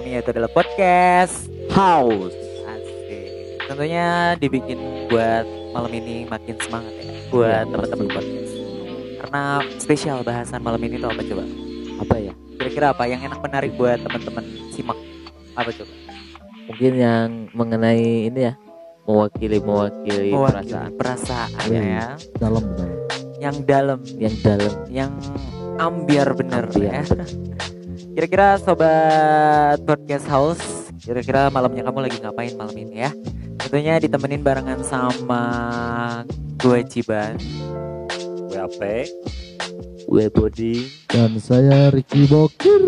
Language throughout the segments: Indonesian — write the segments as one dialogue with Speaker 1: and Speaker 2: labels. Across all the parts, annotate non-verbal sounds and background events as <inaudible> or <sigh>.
Speaker 1: kami yaitu adalah podcast
Speaker 2: House.
Speaker 1: Asik. Tentunya dibikin buat malam ini makin semangat ya buat
Speaker 2: Iya,
Speaker 1: teman-teman podcast. Karena spesial bahasan malam ini tuh apa coba?
Speaker 2: Apa ya?
Speaker 1: Kira-kira apa yang enak menarik buat teman-teman simak? Apa coba?
Speaker 2: Mungkin yang mengenai ini ya, mewakili mewakili,
Speaker 1: Mewakili
Speaker 2: perasaan
Speaker 1: perasaan
Speaker 3: Iya.
Speaker 1: ya,
Speaker 3: dalam benar
Speaker 1: yang dalam,
Speaker 2: yang dalam.
Speaker 1: yang ambiar bener
Speaker 2: Ambiar
Speaker 1: ya. Kira-kira sobat podcast house, kira-kira malamnya kamu lagi ngapain malam ini ya? Tentunya ditemenin barengan sama gue Ciban.
Speaker 2: WAP, Webody,
Speaker 3: dan saya Ricky Bokir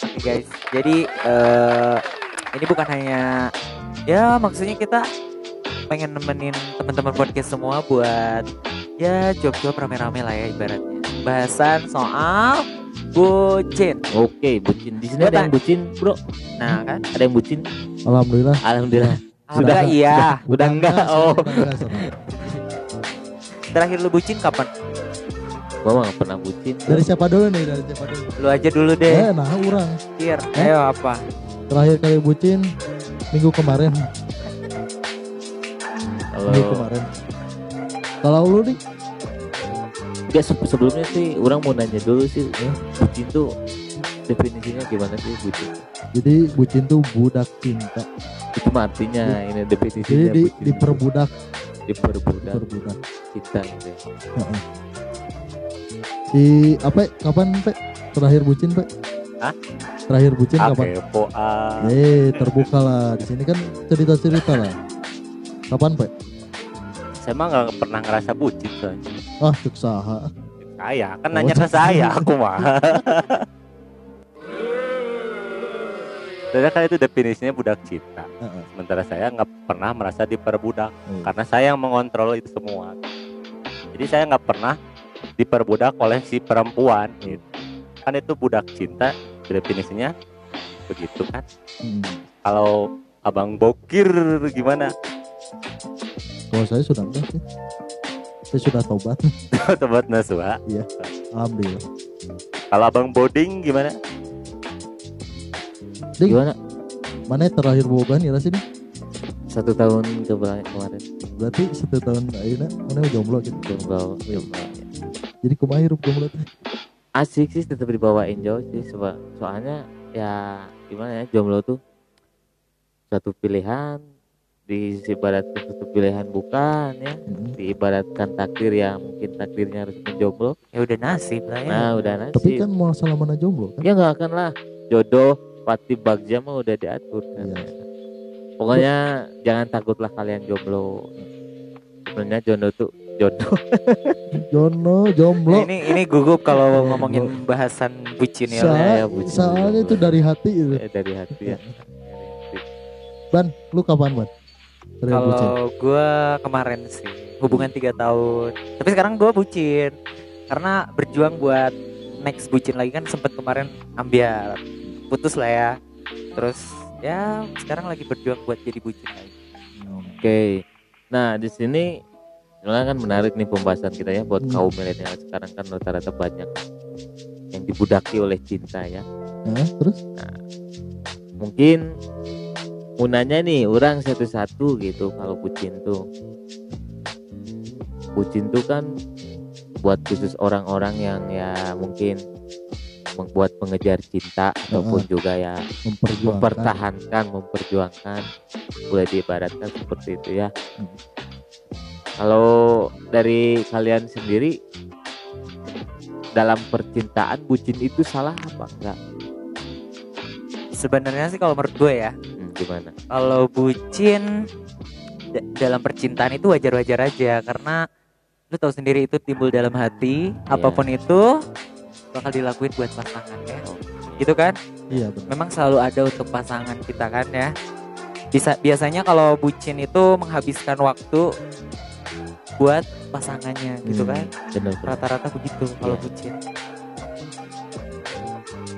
Speaker 1: Oke guys, jadi eh, ini bukan hanya ya maksudnya kita pengen nemenin teman-teman podcast semua buat ya job-job rame-rame lah ya ibaratnya. Bahasan soal bucin.
Speaker 2: Oke, bucin. Di sini ada yang bucin, bro.
Speaker 1: Nah kan,
Speaker 2: Ada yang bucin.
Speaker 3: Alhamdulillah
Speaker 2: Alhamdulillah.
Speaker 1: sudah iya.
Speaker 2: Udah enggak?
Speaker 3: saya
Speaker 2: Oh.
Speaker 3: udah enggak, saya.
Speaker 1: Terakhir lu bucin kapan?
Speaker 2: Gua mah nggak pernah bucin.
Speaker 3: dari siapa dulu nih dari siapa dulu
Speaker 1: Lu aja dulu deh.
Speaker 3: eh nah orang
Speaker 1: Kir,
Speaker 3: Eh?
Speaker 1: ayo apa?
Speaker 3: terakhir kali bucin minggu kemarin
Speaker 2: Kalau
Speaker 3: minggu kemarin kalau lu nih
Speaker 2: Se- sebelumnya sih orang mau nanya dulu sih, ya, bucin tuh definisinya gimana sih bucin?
Speaker 3: jadi bucin tuh budak cinta
Speaker 2: Itu artinya ini
Speaker 3: jadi
Speaker 2: definisinya
Speaker 3: di,
Speaker 2: bucin.
Speaker 3: diperbudak
Speaker 2: diperbudak
Speaker 3: diperbudak
Speaker 2: cinta gitu ya.
Speaker 3: Si apa kapan pe terakhir bucin pe
Speaker 2: Hah?
Speaker 3: terakhir bucin kapan
Speaker 2: Kepo ah.
Speaker 3: eh terbuka lah di sini kan cerita cerita lah kapan pe
Speaker 2: Saya mah nggak pernah ngerasa bucin soalnya.
Speaker 3: Ah cek saha
Speaker 2: Saya kan
Speaker 3: Oh,
Speaker 2: nanya ke <laughs> saya, aku mah. Soalnya kan itu definisinya budak cinta. Sementara saya nggak pernah merasa diperbudak
Speaker 3: Hmm.
Speaker 2: karena saya yang mengontrol itu semua. Jadi saya nggak pernah diperbudak oleh si perempuan. Gitu. Kan itu budak cinta definisinya begitu kan.
Speaker 3: Hmm.
Speaker 2: Kalau abang bokir gimana?
Speaker 3: kalau saya sudah enggak sih saya sudah tobat <laughs>
Speaker 2: Tempat naswa.
Speaker 3: alhamdulillah
Speaker 2: Kalau abang boding gimana?
Speaker 3: Ding.
Speaker 2: Gimana?
Speaker 3: mana terakhir boga nih sih
Speaker 2: Satu tahun ke belakang kemarin
Speaker 3: berarti satu tahun akhirnya mana jomblo gitu
Speaker 2: jomblo jomblo.
Speaker 3: jadi kumaha hirup jomblo teh
Speaker 2: Asik sih tetap dibawain jauh sih soalnya ya gimana ya jomblo tuh satu pilihan diibaratkan satu pilihan bukan ya.
Speaker 3: Hmm.
Speaker 2: diibaratkan takdir yang mungkin takdirnya harus menjomblo.
Speaker 1: Ya udah nasib lah ya.
Speaker 2: nah udah
Speaker 3: tapi
Speaker 2: nasib
Speaker 3: kan masalah mana jomblo kan?
Speaker 2: Ya nggak akan lah. Jodoh pati bagja mah udah diatur kan?
Speaker 3: Iya.
Speaker 2: pokoknya jangan takutlah kalian jomblo. Sebenarnya jodoh tuh jodoh. <laughs>
Speaker 3: Jono
Speaker 1: Nah,
Speaker 3: jomblo.
Speaker 1: Ini ini gugup kalau ngomongin bahasan bucin ya.
Speaker 2: Ya, bucin,
Speaker 3: soalnya itu dari hati itu.
Speaker 2: Eh, dari hati ya. <laughs>
Speaker 3: Ban lu kapan ban? bucin
Speaker 1: Kalau gue kemarin sih hubungan tiga tahun. Tapi sekarang gue bucin karena berjuang buat next bucin lagi kan sempet kemarin ambiar putus lah ya. Terus ya sekarang lagi berjuang buat jadi bucin lagi.
Speaker 2: Oke. Nah, di sini kan menarik nih pembahasan kita ya buat
Speaker 3: Hmm.
Speaker 2: kaum milenial sekarang kan rata-rata banyak yang dibudaki oleh cinta ya.
Speaker 3: Hah? terus
Speaker 2: Mungkin mau nanya nih orang satu-satu gitu kalau bucin tuh. Bucin tuh kan buat khusus orang-orang yang ya mungkin membuat mengejar cinta ataupun juga ya
Speaker 3: memperjuangkan
Speaker 2: mempertahankan, memperjuangkan, boleh diibaratkan seperti itu ya.
Speaker 3: Hmm.
Speaker 2: Kalau dari kalian sendiri dalam percintaan bucin itu salah apa enggak?
Speaker 1: Sebenarnya sih kalau menurut gue ya,
Speaker 2: gimana?
Speaker 1: kalau bucin da- dalam percintaan itu wajar-wajar aja karena lu tahu sendiri itu timbul dalam hati, apa pun itu bakal dilakuin buat pasangan ya. Gitu kan?
Speaker 3: iya benar
Speaker 1: memang selalu ada untuk pasangan kita kan ya bisa biasanya kalau bucin itu menghabiskan waktu buat pasangannya gitu
Speaker 3: Hmm.
Speaker 1: kan
Speaker 2: Benar.
Speaker 1: rata-rata begitu kalau
Speaker 2: Iya.
Speaker 1: bucin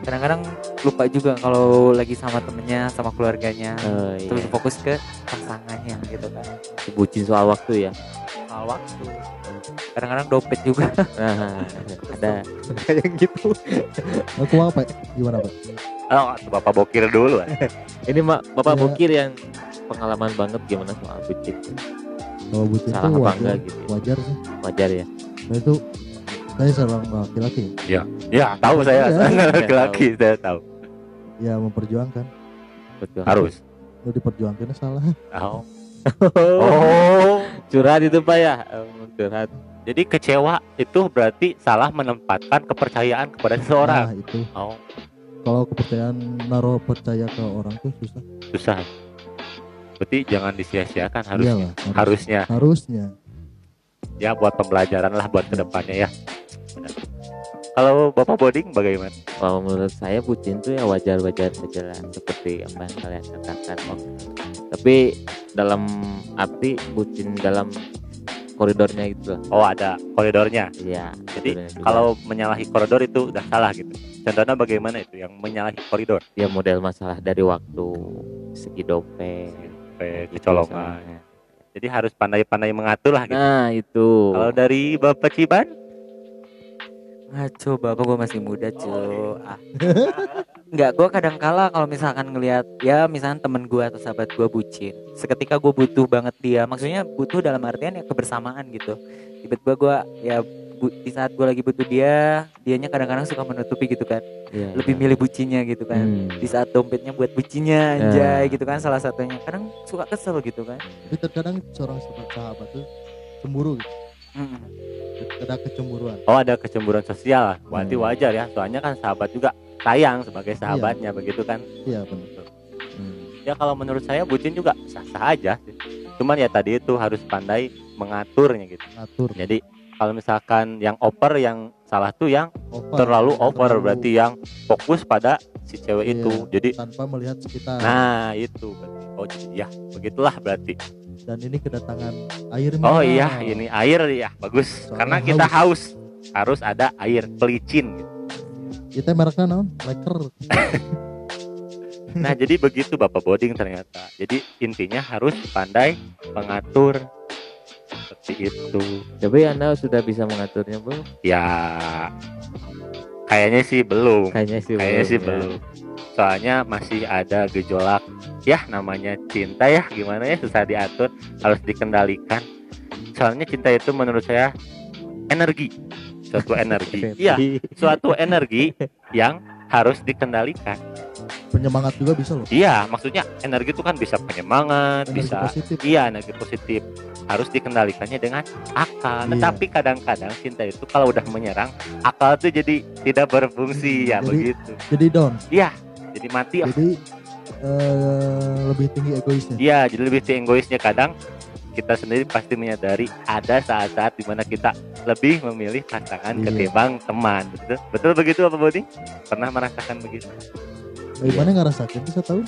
Speaker 1: kadang-kadang lupa juga kalau lagi sama temennya sama keluarganya
Speaker 2: Oh, iya.
Speaker 1: terus fokus ke pasangannya gitu kan
Speaker 2: Bucin soal waktu ya.
Speaker 1: soal waktu kadang-kadang dompet juga
Speaker 2: nah <laughs> ada
Speaker 1: kayak gitu
Speaker 3: Aku apa? Gimana Pak?
Speaker 4: Oh, Bapak bokir dulu. ah. <laughs>
Speaker 2: ini mak bapak
Speaker 3: Iya.
Speaker 2: bokir yang pengalaman banget gimana soal bucin
Speaker 3: Kalau bucin
Speaker 2: salah
Speaker 3: itu
Speaker 2: apa
Speaker 3: wajar,
Speaker 2: enggak gitu ya?
Speaker 3: wajar sih.
Speaker 2: wajar ya
Speaker 3: Nah itu saya seorang laki-laki
Speaker 4: Ya, tahu saya.
Speaker 3: Iya. <laughs>
Speaker 4: Laki-laki saya tahu.
Speaker 3: Ya memperjuangkan.
Speaker 4: Harus.
Speaker 3: Lu diperjuangkannya salah.
Speaker 4: Oh. <laughs>
Speaker 2: oh
Speaker 4: Oh.
Speaker 2: curhat itu pak ya curhat
Speaker 4: Jadi kecewa itu berarti salah menempatkan kepercayaan kepada seseorang.
Speaker 3: Nah itu
Speaker 4: Oh,
Speaker 3: kalau kepercayaan naruh percaya ke orang tuh susah.
Speaker 4: susah. Berarti jangan disia-siakan harus
Speaker 3: Iyalah, harus,
Speaker 4: harusnya
Speaker 3: harusnya.
Speaker 4: ya buat pembelajaran lah buat ke depannya ya. Kalau Bapak Boding bagaimana?
Speaker 2: kalau menurut saya bucin tuh ya wajar-wajar saja lah seperti apa yang kalian katakan oh. tapi dalam arti bucin dalam koridornya itu lah
Speaker 4: Oh, ada koridornya.
Speaker 2: iya
Speaker 4: Jadi kalau menyalahi koridor itu udah salah gitu. Contohnya bagaimana itu yang menyalahi koridor?
Speaker 2: ya model masalah dari waktu segi dompet gitu
Speaker 4: kecolongan. Jadi harus pandai-pandai mengatur lah gitu.
Speaker 2: nah itu
Speaker 4: Kalau dari Bapak Ciban?
Speaker 1: Ngaco bapak gue masih muda cu ah. nggak gue kadang kala kalau misalkan ngelihat ya misalkan temen gue atau sahabat gue bucin seketika gue butuh banget dia maksudnya butuh dalam artian ya kebersamaan gitu tiba-tiba gue ya bu- di saat gue lagi butuh dia dianya kadang-kadang suka menutupi gitu kan
Speaker 2: Iya,
Speaker 1: lebih
Speaker 2: iya.
Speaker 1: milih bucinya gitu kan
Speaker 2: Hmm.
Speaker 1: di saat dompetnya buat bucinya anjay gitu kan salah satunya kadang suka kesel gitu kan
Speaker 3: Tapi terkadang seorang sahabat sahabat tuh cemburu gitu.
Speaker 1: Mm-mm.
Speaker 3: Ada kecemburuan.
Speaker 4: Oh ada kecemburuan sosial. Berarti
Speaker 3: Hmm.
Speaker 4: wajar ya. Soalnya kan sahabat juga sayang sebagai sahabatnya begitu kan.
Speaker 3: Iya benar.
Speaker 2: Hmm.
Speaker 4: Ya kalau menurut saya bucin juga sah-sah aja sih. Cuman ya tadi itu harus pandai mengaturnya gitu.
Speaker 3: Ngatur.
Speaker 4: Jadi kalau misalkan yang over yang salah tuh yang
Speaker 3: Over.
Speaker 4: terlalu over
Speaker 3: Terlalu
Speaker 4: berarti yang fokus pada si cewek
Speaker 3: Iya.
Speaker 4: itu. Jadi
Speaker 3: tanpa melihat sekitar.
Speaker 4: nah itu berarti. Oh ya begitulah berarti.
Speaker 3: Dan ini kedatangan air
Speaker 4: Oh
Speaker 3: mineral.
Speaker 4: iya ini air ya bagus.
Speaker 3: Soalnya
Speaker 4: Karena kita haus harus ada air pelicin.
Speaker 3: Kita mereknya naon? Leker. <laughs>
Speaker 4: Nah, jadi begitu Bapak Boding ternyata. Jadi intinya harus pandai mengatur seperti itu.
Speaker 2: tapi anda sudah bisa mengaturnya belum
Speaker 4: Ya kayaknya sih belum.
Speaker 2: kayaknya sih
Speaker 4: Kayaknya sih
Speaker 2: ya.
Speaker 4: belum. Soalnya masih ada gejolak ya namanya cinta ya gimana ya susah diatur, harus dikendalikan. Soalnya cinta itu menurut saya energi. Suatu energi. Iya, suatu energi yang harus dikendalikan.
Speaker 3: Penyemangat juga bisa loh.
Speaker 4: Iya, maksudnya energi itu kan bisa penyemangat,
Speaker 3: Energi
Speaker 4: bisa
Speaker 3: positif.
Speaker 4: iya energi positif. Harus dikendalikannya dengan akal.
Speaker 3: Iya.
Speaker 4: Tetapi kadang-kadang cinta itu kalau udah menyerang, akal tuh jadi tidak berfungsi ya
Speaker 3: Jadi-
Speaker 4: begitu.
Speaker 3: Jadi down.
Speaker 4: Jadi mati.
Speaker 3: Jadi eh, lebih tinggi egoisnya.
Speaker 4: Iya, jadi lebih tinggi egoisnya kadang kita sendiri pasti menyadari ada saat-saat di mana kita lebih memilih pasangan
Speaker 3: Iya.
Speaker 4: ketimbang teman. Betul, betul begitu apa Bodi? Pernah merasakan begitu?
Speaker 3: Bagaimana ngerasain bisa tahu?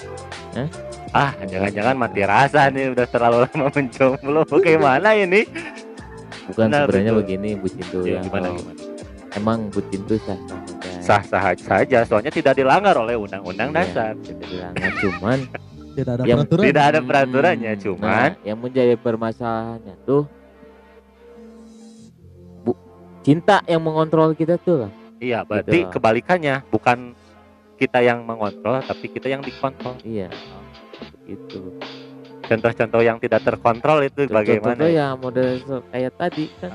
Speaker 4: Ah, jangan-jangan mati rasa nih udah terlalu lama <laughs> menjomblo. Bagaimana ini?
Speaker 2: bukan
Speaker 4: Benar,
Speaker 2: sebenarnya
Speaker 4: betul.
Speaker 2: begini bucin tuh
Speaker 4: Ya,
Speaker 2: ya
Speaker 4: gimana
Speaker 2: kalau
Speaker 4: gimana?
Speaker 2: emang bucin tuh sah
Speaker 4: Sah-sah saja, soalnya tidak dilanggar oleh undang-undang
Speaker 2: Iya,
Speaker 4: dasar.
Speaker 2: tidak dilanggar cuman <laughs>
Speaker 3: Tidak ada
Speaker 2: Yang
Speaker 3: peraturan.
Speaker 4: Tidak ada peraturannya,
Speaker 2: Hmm,
Speaker 4: cuman
Speaker 2: nah, yang menjadi permasalahannya tuh bu, cinta yang mengontrol kita tuh lah
Speaker 4: iya, berarti
Speaker 2: Gitu.
Speaker 4: kebalikannya, bukan kita yang mengontrol, tapi kita yang dikontrol.
Speaker 2: iya itu
Speaker 4: Contoh-contoh yang tidak terkontrol itu bagaimana?
Speaker 2: contoh ya model kayak tadi kan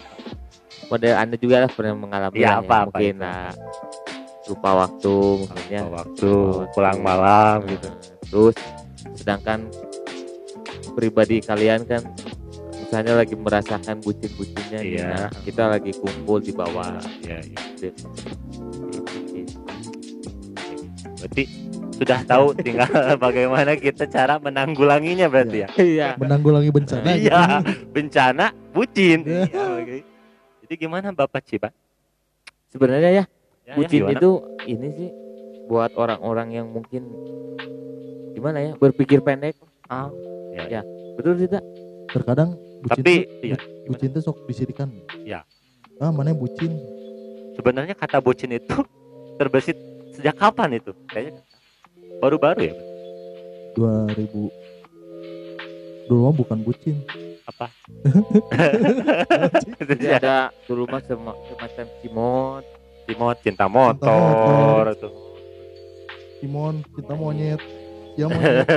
Speaker 2: model anda juga lah pernah mengalami
Speaker 4: Iya,
Speaker 2: lah
Speaker 4: apa-apa
Speaker 2: mungkin
Speaker 4: itu.
Speaker 2: nah, lupa waktu mungkin ya
Speaker 4: Waktu, pulang malam
Speaker 2: Nah,
Speaker 4: gitu.
Speaker 2: terus sedangkan pribadi kalian kan misalnya lagi merasakan bucin-bucinnya nih,
Speaker 4: Iya.
Speaker 2: nah, kita lagi kumpul di bawah
Speaker 4: Iya, iya.
Speaker 2: Gitu.
Speaker 4: Berarti sudah tahu tinggal <laughs> bagaimana kita cara menanggulanginya berarti ya.
Speaker 2: iya
Speaker 3: Menanggulangi bencana. gitu.
Speaker 4: Iya, bencana bucin.
Speaker 3: Iya.
Speaker 4: Iya. Jadi gimana Bapak Ciba?
Speaker 2: sebenarnya ya
Speaker 4: Ya,
Speaker 2: bucin
Speaker 4: ya,
Speaker 2: itu ini sih buat orang-orang yang mungkin gimana ya berpikir pendek
Speaker 4: Ah, ya,
Speaker 2: Ya. betul tidak
Speaker 3: Terkadang bucin
Speaker 4: Tapi
Speaker 3: tuh,
Speaker 4: iya,
Speaker 3: bucin tuh sok disirikan.
Speaker 4: Iya.
Speaker 3: Ah, mana yang bucin?
Speaker 4: sebenarnya kata bucin itu <laughs> terbesit sejak kapan itu? Kayaknya baru-baru ya.
Speaker 3: 2000 dulu mah bukan bucin
Speaker 4: apa <laughs>
Speaker 2: Jadi <laughs> ada dulu mah sema- semacam cimot
Speaker 4: Timot cinta motor tuh.
Speaker 3: Timon kita monyet. Ya <laughs> monyet.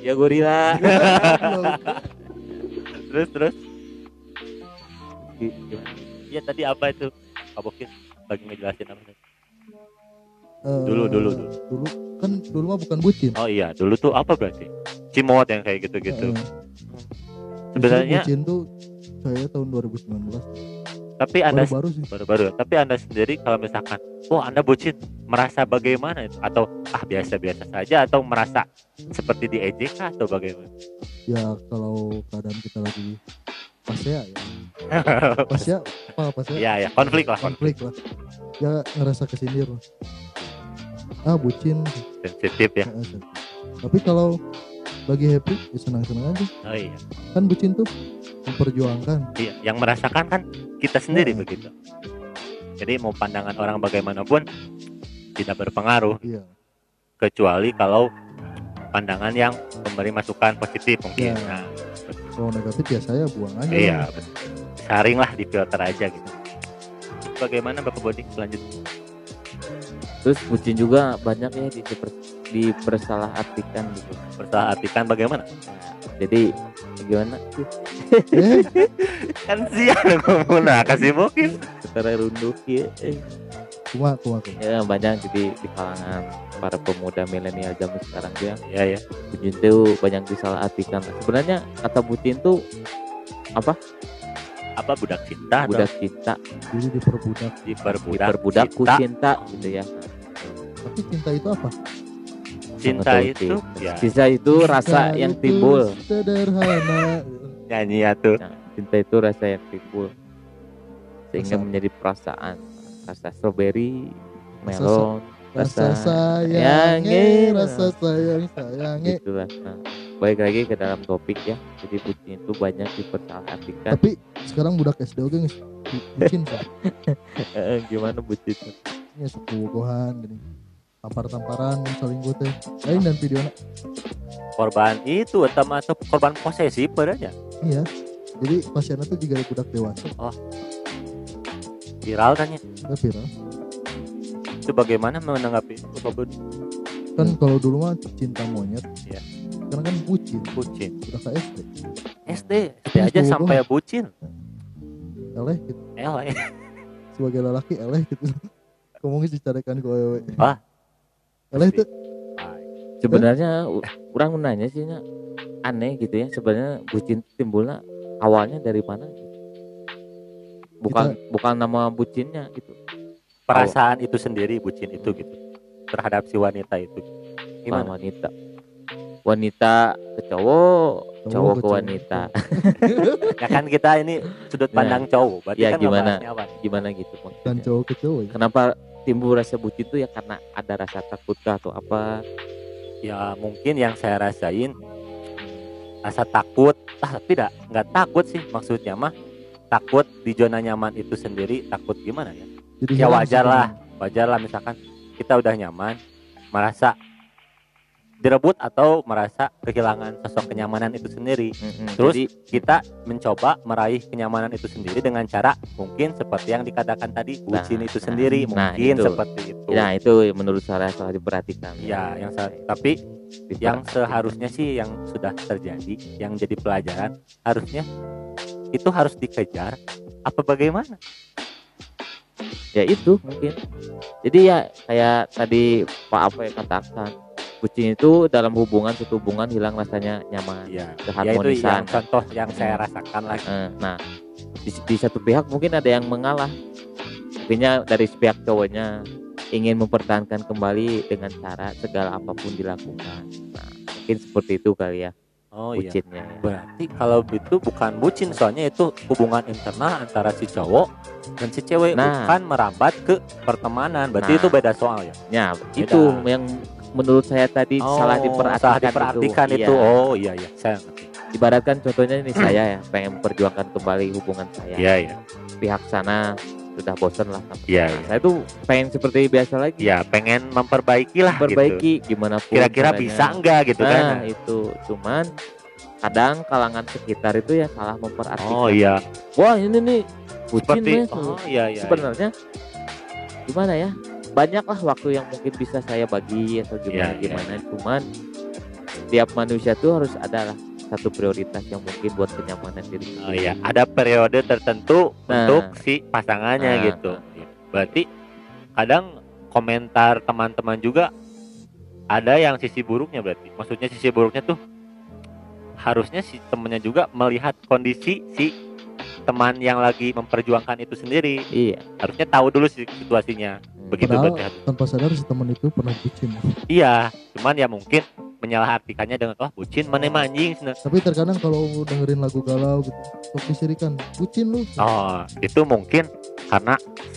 Speaker 2: Ya gorila. <laughs>
Speaker 4: Terus terus.
Speaker 2: Gimana?
Speaker 4: iya tadi apa itu? Pak Bokir lagi ngejelasin apa?
Speaker 3: Eh,
Speaker 4: Dulu, dulu, dulu.
Speaker 3: dulu. Kan dulu mah bukan bucin.
Speaker 4: Oh iya. Dulu tuh apa berarti? Cimot yang kayak gitu-gitu.
Speaker 3: Eh,
Speaker 4: sebenarnya
Speaker 3: bucin tuh saya tahun 2019
Speaker 4: tapi anda
Speaker 3: baru-baru sih.
Speaker 4: baru-baru. Tapi anda sendiri kalau misalkan oh anda bucin merasa bagaimana itu? Atau ah biasa-biasa saja atau merasa seperti diejek kah atau bagaimana?
Speaker 3: Ya kalau keadaan kita lagi pasea ya <laughs> pasea apa pasea
Speaker 4: Iya ya konflik lah konflik.
Speaker 3: Konflik lah. Ya ngerasa kesindir lah. Ah bucin.
Speaker 4: Sensitif ya.
Speaker 3: Tapi kalau lagi happy ya senang-senang aja.
Speaker 4: Oh iya.
Speaker 3: Kan bucin tuh memperjuangkan
Speaker 4: Iya, yang merasakan kan kita sendiri
Speaker 3: Hmm.
Speaker 4: begitu. Jadi mau pandangan orang bagaimanapun tidak berpengaruh
Speaker 3: iya
Speaker 4: kecuali kalau pandangan yang memberi masukan positif mungkin.
Speaker 3: Iya.
Speaker 4: Nah,
Speaker 3: kalau negatif ya saya buang aja
Speaker 4: iya, betul. saring lah di filter aja gitu. Bagaimana Bapak Bodi selanjutnya?
Speaker 2: terus bucin juga banyak ya di dipersalahartikan gitu
Speaker 4: Bersalah artikan bagaimana?
Speaker 2: Nah, jadi gimana sih? <laughs>
Speaker 4: Kan siang ngomong nah kasih mungkin.
Speaker 2: secara runduk ya
Speaker 3: kuma kuma
Speaker 2: ya banyak jadi di kalangan para pemuda milenial zaman sekarang dia
Speaker 4: Iya ya.
Speaker 2: bucin itu banyak disalahartikan sebenarnya kata bucin tuh apa?
Speaker 4: Apa budak cinta atau?
Speaker 2: Budak cinta.
Speaker 3: Jadi diperbudak.
Speaker 4: Diperbudak,
Speaker 2: berbudakku
Speaker 4: cinta?
Speaker 2: cinta gitu ya.
Speaker 3: Tapi cinta itu apa
Speaker 4: Cinta itu ya.
Speaker 2: Cinta itu rasa
Speaker 3: Cinta
Speaker 2: yang timbul.
Speaker 3: sederhana. <laughs>
Speaker 4: Nyanyi ya tuh.
Speaker 2: Nah, cinta itu rasa yang timbul. Sehingga
Speaker 3: Rasa-
Speaker 2: menjadi perasaan. Rasa strawberry
Speaker 3: Rasa-
Speaker 2: melon
Speaker 3: rasa
Speaker 2: rasa
Speaker 3: sayange. rasa sayang sayange
Speaker 2: gitulah nah, baik lagi ke dalam topik ya. Jadi bucin itu banyak dipersalahartikan
Speaker 3: tapi sekarang budak SD oke bucin sih. <laughs>
Speaker 2: Eh, gimana bucin?
Speaker 3: Ini sepugohan gini tampar-tamparan saling gue teh lain dan video
Speaker 4: Korban itu atau korban posesif padanya.
Speaker 3: iya jadi pasiennya tuh juga budak dewasa
Speaker 4: Viral kan ya.
Speaker 3: udah viral
Speaker 4: Itu bagaimana menanggapi Bapak
Speaker 3: kan kalau dulu mah cinta monyet
Speaker 4: Iya.
Speaker 3: sekarang kan bucin
Speaker 4: Bucin.
Speaker 3: udah ke SD
Speaker 4: SD, SD aja sampai bucin.
Speaker 3: eleh gitu
Speaker 4: Eleh.
Speaker 3: sebagai lelaki eleh gitu ngomongnya dicarikan ke wewe
Speaker 4: Wah.
Speaker 3: Eleh itu
Speaker 2: sebenarnya u- orang menanya sih aneh gitu ya sebenarnya bucin timbulnya awalnya dari mana gitu. bukan bukan nama bucinnya gitu
Speaker 4: Perasaan itu sendiri bucin itu gitu. Terhadap si wanita itu. Gimana?
Speaker 2: wanita wanita ke cowok cowok
Speaker 3: ke
Speaker 2: ke
Speaker 3: cowok.
Speaker 2: wanita <laughs>
Speaker 4: Ya kan kita ini sudut pandang cowok. Berarti
Speaker 2: Ya,
Speaker 4: kan
Speaker 2: gimana?
Speaker 4: apa
Speaker 2: gimana gitu
Speaker 3: dan cowok ke cowok ya.
Speaker 2: kenapa timbul rasa bucin itu ya karena ada rasa takut kah atau apa
Speaker 4: Ya mungkin yang saya rasain rasa takut. Ah, tidak, nggak takut sih maksudnya mah. Takut di zona nyaman itu sendiri, takut gimana ya?
Speaker 3: jadi
Speaker 4: Ya wajar lah, wajar lah misalkan kita udah nyaman, merasa direbut atau merasa kehilangan sosok kenyamanan itu sendiri.
Speaker 2: Mm-mm.
Speaker 4: Terus
Speaker 2: jadi
Speaker 4: kita mencoba meraih kenyamanan itu sendiri dengan cara mungkin seperti yang dikatakan tadi bucin
Speaker 2: Nah,
Speaker 4: itu
Speaker 2: nah,
Speaker 4: sendiri
Speaker 2: nah,
Speaker 4: mungkin
Speaker 2: itu.
Speaker 4: seperti itu.
Speaker 2: nah itu menurut saya salah diperhatikan
Speaker 4: Ya, yang sa- tapi yang seharusnya sih yang sudah terjadi, yang jadi pelajaran harusnya itu harus dikejar apa bagaimana?
Speaker 2: ya itu mungkin jadi ya kayak tadi Pak apa yang katakan bucin itu dalam hubungan satu hubungan hilang rasanya nyaman
Speaker 4: Ya, ya itu
Speaker 2: keharmonisan
Speaker 4: yang contoh yang saya rasakan lagi.
Speaker 2: Eh, nah di, di satu pihak mungkin ada yang mengalah artinya dari pihak cowoknya ingin mempertahankan kembali dengan cara segala apa pun dilakukan nah mungkin seperti itu kali ya
Speaker 4: Oh iya.
Speaker 2: bucinnya ya.
Speaker 4: Berarti kalau itu bukan bucin soalnya itu hubungan internal antara si cowok dan si cewek
Speaker 2: Nah.
Speaker 4: bukan merambat ke pertemanan. Berarti
Speaker 2: Nah.
Speaker 4: itu beda soal ya.
Speaker 2: Ya, itu yang menurut saya tadi salah diperhatikan,
Speaker 4: salah diperhatikan itu.
Speaker 2: Iya.
Speaker 4: Oh iya iya, saya ngerti.
Speaker 2: Ibaratkan contohnya ini saya ya pengen memperjuangkan kembali hubungan saya.
Speaker 4: Iya iya.
Speaker 2: Pihak sana sudah bosan lah sama
Speaker 4: Iya,
Speaker 2: saya.
Speaker 4: iya.
Speaker 2: Saya tuh pengen seperti biasa lagi.
Speaker 4: Ya, pengen memperbaiki lah gitu.
Speaker 2: Perbaiki gimana pun
Speaker 4: Kira-kira bisa enggak gitu
Speaker 2: nah,
Speaker 4: kan.
Speaker 2: itu cuman kadang kalangan sekitar itu ya salah memperhatikan
Speaker 4: Oh iya,
Speaker 2: wah ini nih bucin
Speaker 4: seperti oh iya iya.
Speaker 2: sebenarnya gimana ya banyaklah waktu yang mungkin bisa saya bagi atau gimana
Speaker 4: Iya, iya.
Speaker 2: gimana cuman setiap manusia tuh harus ada lah satu prioritas yang mungkin buat kenyamanan diri
Speaker 4: Oh iya, ada periode tertentu
Speaker 2: Nah.
Speaker 4: untuk si pasangannya
Speaker 2: Nah.
Speaker 4: gitu. Berarti kadang komentar teman-teman juga ada yang sisi buruknya berarti. Maksudnya sisi buruknya tuh harusnya si temennya juga melihat kondisi si teman yang lagi memperjuangkan itu sendiri.
Speaker 2: iya
Speaker 4: Harusnya tahu dulu si situasinya.
Speaker 2: Hmm.
Speaker 4: Begitu
Speaker 3: Padahal
Speaker 4: berarti.
Speaker 3: tanpa sadar si teman itu pernah bucin.
Speaker 4: Iya, cuman ya mungkin menyalahartikannya dengan wah bucin mana emang anjing cenah."
Speaker 3: Tapi terkadang kalau dengerin lagu galau gitu, sok disirikan, bucin lu.
Speaker 4: Oh, itu mungkin karena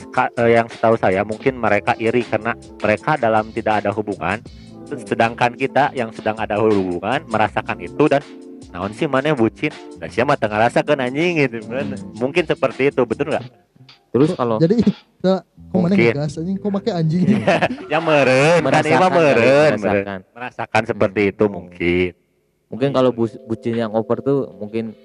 Speaker 4: ka- eh, yang setahu saya mungkin mereka iri karena mereka dalam tidak ada hubungan, sedangkan kita yang sedang ada hubungan merasakan itu dan naon sih mana bucin, dan siapa tengah rasakan anjing gitu kan. Mungkin seperti itu, betul nggak?
Speaker 2: terus kalau
Speaker 3: Jadi kok mana
Speaker 4: Mungkin.
Speaker 3: ngegas anjing, kok make anjing. <laughs>
Speaker 4: Ya meren, kan
Speaker 2: merasakan kali,
Speaker 4: meren,
Speaker 2: merasakan.
Speaker 4: merasakan seperti itu mungkin.
Speaker 2: mungkin kalau bu- bucin yang over tuh mungkin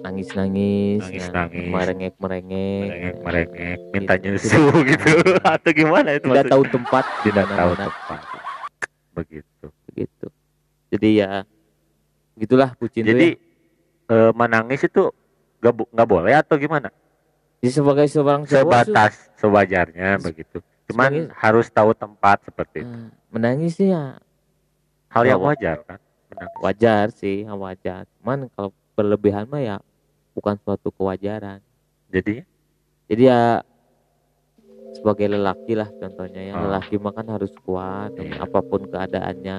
Speaker 2: nangis nangis
Speaker 4: Nangis-nangis.
Speaker 2: merengek merengek
Speaker 4: Merengek, merengek, minta
Speaker 2: Gitu.
Speaker 4: nyusu <laughs> gitu, atau gimana itu
Speaker 2: tidak
Speaker 4: maksudnya?
Speaker 2: tahu tempat
Speaker 4: tidak tahu tempat. Begitu.
Speaker 2: gitu jadi ya gitulah bucin
Speaker 4: Jadi
Speaker 2: ya.
Speaker 4: eh, menangis itu nggak bo- nggak boleh atau gimana?
Speaker 2: Jadi sebagai seorang cowok tuh,
Speaker 4: Sebatas sewajarnya begitu. Cuman
Speaker 2: Sebagai-
Speaker 4: harus tahu tempat seperti itu.
Speaker 2: eh, menangis sih ya
Speaker 4: Hal yang wajar kan? Menangis.
Speaker 2: wajar sih ya wajar cuman kalau berlebihan mah ya bukan suatu kewajaran
Speaker 4: Jadi
Speaker 2: jadi ya sebagai lelaki lah contohnya ya
Speaker 4: Ah.
Speaker 2: lelaki mah kan harus kuat
Speaker 4: Iya.
Speaker 2: apa pun keadaannya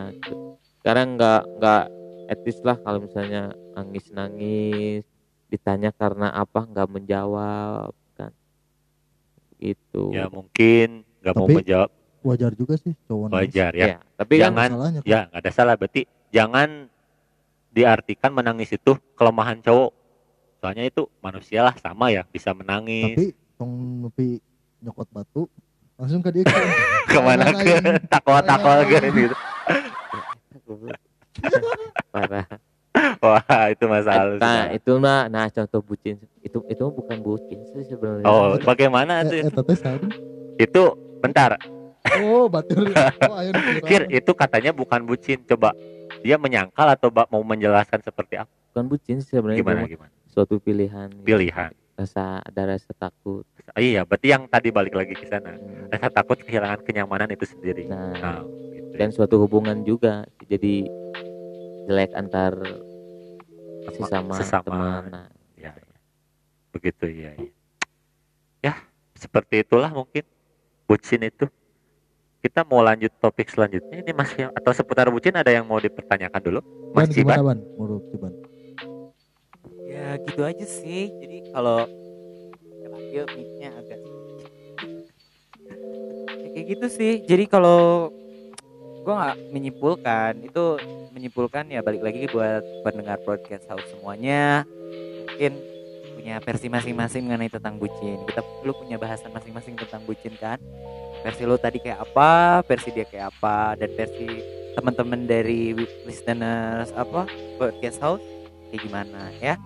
Speaker 2: sekarang nggak nggak etis lah kalau misalnya nangis nangis ditanya karena apa nggak menjawab kan gitu
Speaker 4: ya mungkin nggak mau menjawab
Speaker 3: Wajar juga sih cowok nangis.
Speaker 4: wajar ya.
Speaker 2: ya tapi kan
Speaker 4: Jangan
Speaker 3: kan.
Speaker 4: Ya nggak ada salah. Berarti jangan diartikan menangis itu kelemahan cowok. Soalnya itu manusia lah sama ya bisa menangis.
Speaker 3: Tapi tong nepi nyokot batu langsung ke dia <laughs>
Speaker 4: Ke mana
Speaker 3: Jangan
Speaker 4: ke
Speaker 3: aing.
Speaker 4: takwa-takwa
Speaker 3: Jangan. <laughs>
Speaker 4: gitu.
Speaker 2: Parah <laughs>
Speaker 4: Wah itu masalah.
Speaker 2: nah itu mah nah contoh bucin itu itu bukan bucin sih sebenarnya
Speaker 4: Oh bagaimana
Speaker 3: Eh,
Speaker 4: tuh?
Speaker 3: eh.
Speaker 4: Itu bentar.
Speaker 3: Oh, batur. <laughs> Oh, ayo.
Speaker 4: Kir itu katanya bukan bucin. Coba dia menyangkal atau ba- mau menjelaskan seperti apa?
Speaker 2: bukan bucin sih sebenarnya
Speaker 4: Gimana gimana?
Speaker 2: suatu pilihan
Speaker 4: Pilihan.
Speaker 2: rasa ada rasa takut
Speaker 4: iya, berarti yang tadi balik lagi ke sana.
Speaker 2: Hmm.
Speaker 4: Rasa takut kehilangan kenyamanan itu sendiri.
Speaker 2: nah
Speaker 4: Nah, gitu.
Speaker 2: dan suatu hubungan juga jadi jelek antar sesama,
Speaker 4: sesama.
Speaker 2: teman nah,
Speaker 4: Ya, ya. begitu ya, ya. Ya, seperti itulah mungkin bucin itu. Kita mau lanjut topik selanjutnya ini masih atau seputar bucin ada yang mau dipertanyakan dulu?
Speaker 3: Ban,
Speaker 4: Mas Ciban?
Speaker 3: Ban? Menurut Ciban.
Speaker 1: Ya gitu aja sih. Jadi kalau mic-nya agak Ya, kayak gitu sih. Jadi kalau gua nggak menyimpulkan itu menyimpulkan ya balik lagi buat pendengar podcast house semuanya. Mungkin punya versi masing-masing mengenai tentang bucin. Kita lu punya bahasan masing-masing tentang bucin kan? Versi lu tadi kayak apa versi dia kayak apa dan versi teman-teman dari listeners apa podcast house kayak gimana ya?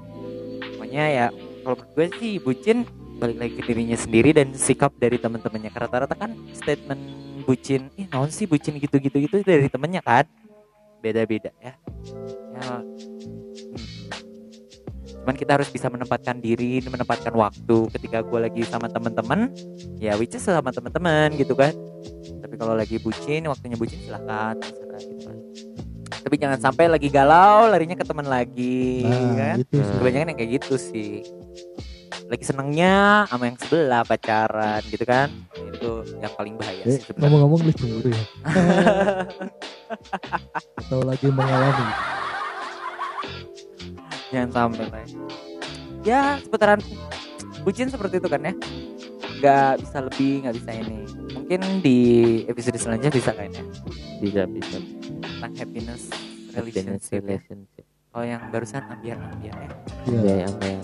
Speaker 1: Pokoknya ya kalau gue sih bucin balik lagi ke dirinya sendiri dan sikap dari teman-temannya. Rata-rata kan statement bucin. Ih naon sih bucin gitu-gitu gitu? Dari temennya kan? Beda-beda ya. Ya. Hmm. cuman kita harus bisa menempatkan diri menempatkan waktu ketika gue lagi sama teman-teman ya which is sama teman-teman gitu kan? Tapi kalau lagi bucin waktunya bucin silahkan terserah gitu kan. Tapi jangan sampai lagi galau larinya ke teman lagi
Speaker 3: Nah,
Speaker 1: kan?
Speaker 3: itu sih.
Speaker 1: kebanyakan yang kayak gitu sih lagi senengnya sama yang sebelah pacaran gitu kan itu yang paling bahaya
Speaker 3: Eh,
Speaker 1: sih
Speaker 3: ngomong-ngomong lu cemburu ya. <laughs> Atau lagi mengalami.
Speaker 1: jangan sampai lah ya. ya seputaran bucin seperti itu kan ya nggak bisa lebih nggak bisa ini mungkin di episode selanjutnya bisa kayaknya
Speaker 2: bisa bisa
Speaker 1: tentang happiness
Speaker 2: happiness
Speaker 1: relationship ya.
Speaker 2: relationship
Speaker 1: Kalau yang barusan ambiar-ambiar ya.
Speaker 3: Iya.
Speaker 2: ya ya ya.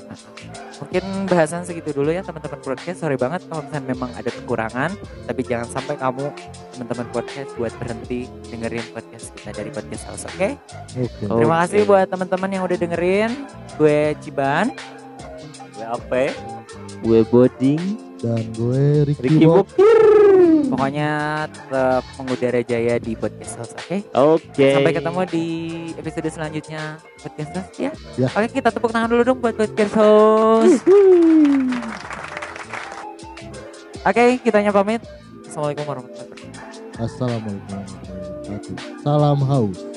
Speaker 1: Mungkin bahasan segitu dulu ya teman-teman podcast. Sorry banget kalau misalnya memang ada kekurangan, tapi jangan sampai kamu teman-teman podcast buat berhenti dengerin podcast kita dari podcast house, oke?
Speaker 3: Oke.
Speaker 2: Oh.
Speaker 1: Terima kasih buat teman-teman yang udah dengerin. Gue Ciban.
Speaker 4: WAP
Speaker 2: gue boding
Speaker 3: Dan gue Ricky,
Speaker 2: Ricky
Speaker 3: Bob.
Speaker 2: Bokir
Speaker 1: Pokoknya tetap mengudara jaya di podcast house, oke?
Speaker 2: oke
Speaker 1: Sampai ketemu di episode selanjutnya podcast house ya.
Speaker 3: Ya.
Speaker 1: Oke, kita tepuk tangan dulu dong buat podcast house. Oke, kitanya pamit. Assalamualaikum warahmatullahi wabarakatuh.
Speaker 3: Assalamualaikum warahmatullahi wabarakatuh. Salam haus.